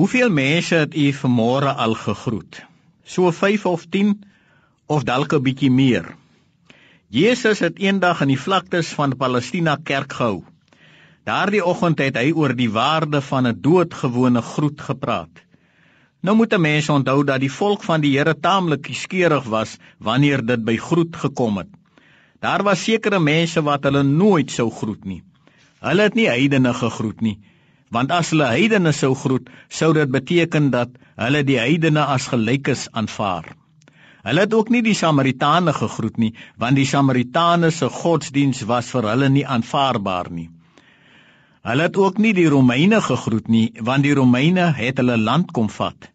Hoeveel mense het u vanmôre al gegroet? So 5 of 10 of dalk 'n bietjie meer. Jesus het eendag in die vlaktes van Palestina kerk gehou. Daardie oggend het hy oor die waarde van 'n doodgewone groet gepraat. Nou moet 'n mens onthou dat die volk van die Here taamlik kieskeurig was wanneer dit by groet gekom het. Daar was sekere mense wat hulle nooit sou groet nie. Hulle het nie heidene gegroet nie, want as hulle heidene sou groet, sou dit beteken dat hulle die heidene as gelykes aanvaar. Hulle het ook nie die Samaritane gegroet nie, want die Samaritane se godsdiens was vir hulle nie aanvaarbaar nie. Hulle het ook nie die Romeine gegroet nie, want die Romeine het hulle land kom vat.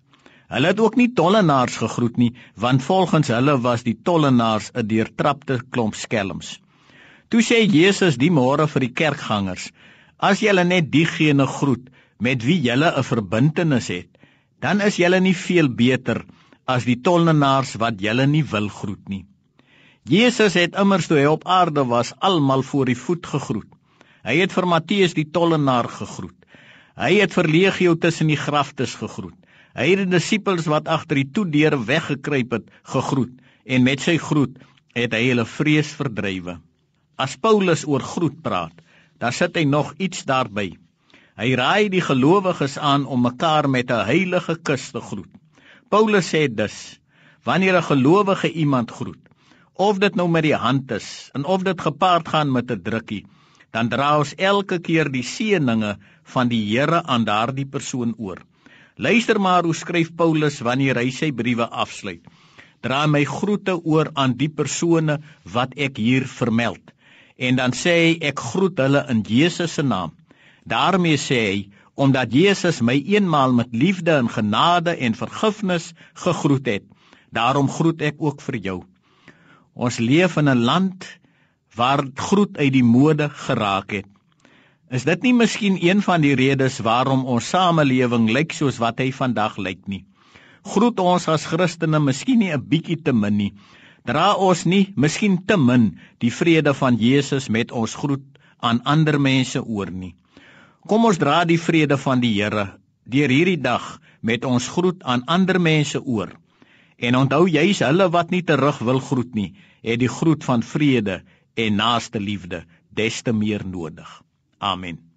Hulle het ook nie tollenaars gegroet nie, want volgens hulle was die tollenaars 'n deurtrapte klomp skelms. Toe sê Jesus die môre vir die kerkgangers: As julle net diegene groet met wie julle 'n verbintenis het, dan is julle nie veel beter as die tollenaars wat julle nie wil groet nie. Jesus het immers toe hy op aarde was almal voor die voet gegroet. Hy het vir Matteus die tollenaar gegroet. Hy het vir legio tussen die graftes gegroet. Hy het die disippels wat agter die toedeure weggekruip het gegroet en met sy groet het hy hulle vrees verdrywe. As Paulus oor groet praat, dan sit hy nog iets daarby. Hy raai die gelowiges aan om mekaar met 'n heilige kus te groet. Paulus sê dus: Wanneer 'n gelowige iemand groet, of dit nou met die hand is en of dit gepaard gaan met 'n drukkie, dan dra ons elke keer die seëninge van die Here aan daardie persoon oor. Luister maar hoe skryf Paulus wanneer hy sy briewe afsluit. Dra my groete oor aan die persone wat ek hier vermeld en dan sê hy ek groet hulle in Jesus se naam. daarmee sê hy omdat Jesus my eenmaal met liefde en genade en vergifnis gegroet het, daarom groet ek ook vir jou. Ons leef in 'n land waar groet uit die mode geraak het. Is dit nie miskien een van die redes waarom ons samelewing lyk soos wat hy vandag lyk nie? Groet ons as Christene miskien nie 'n bietjie te min nie, dra ons nie miskien te min die vrede van Jesus met ons groet aan ander mense oor nie. Kom ons dra die vrede van die Here deur hierdie dag met ons groet aan ander mense oor. En onthou jy's hulle wat nie terug wil groet nie, het die groet van vrede en naaste liefde des te meer nodig. Amen.